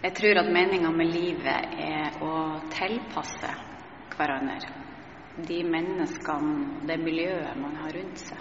Jeg tror at meninga med livet er å tilpasse hverandre de menneskene og det miljøet man har rundt seg.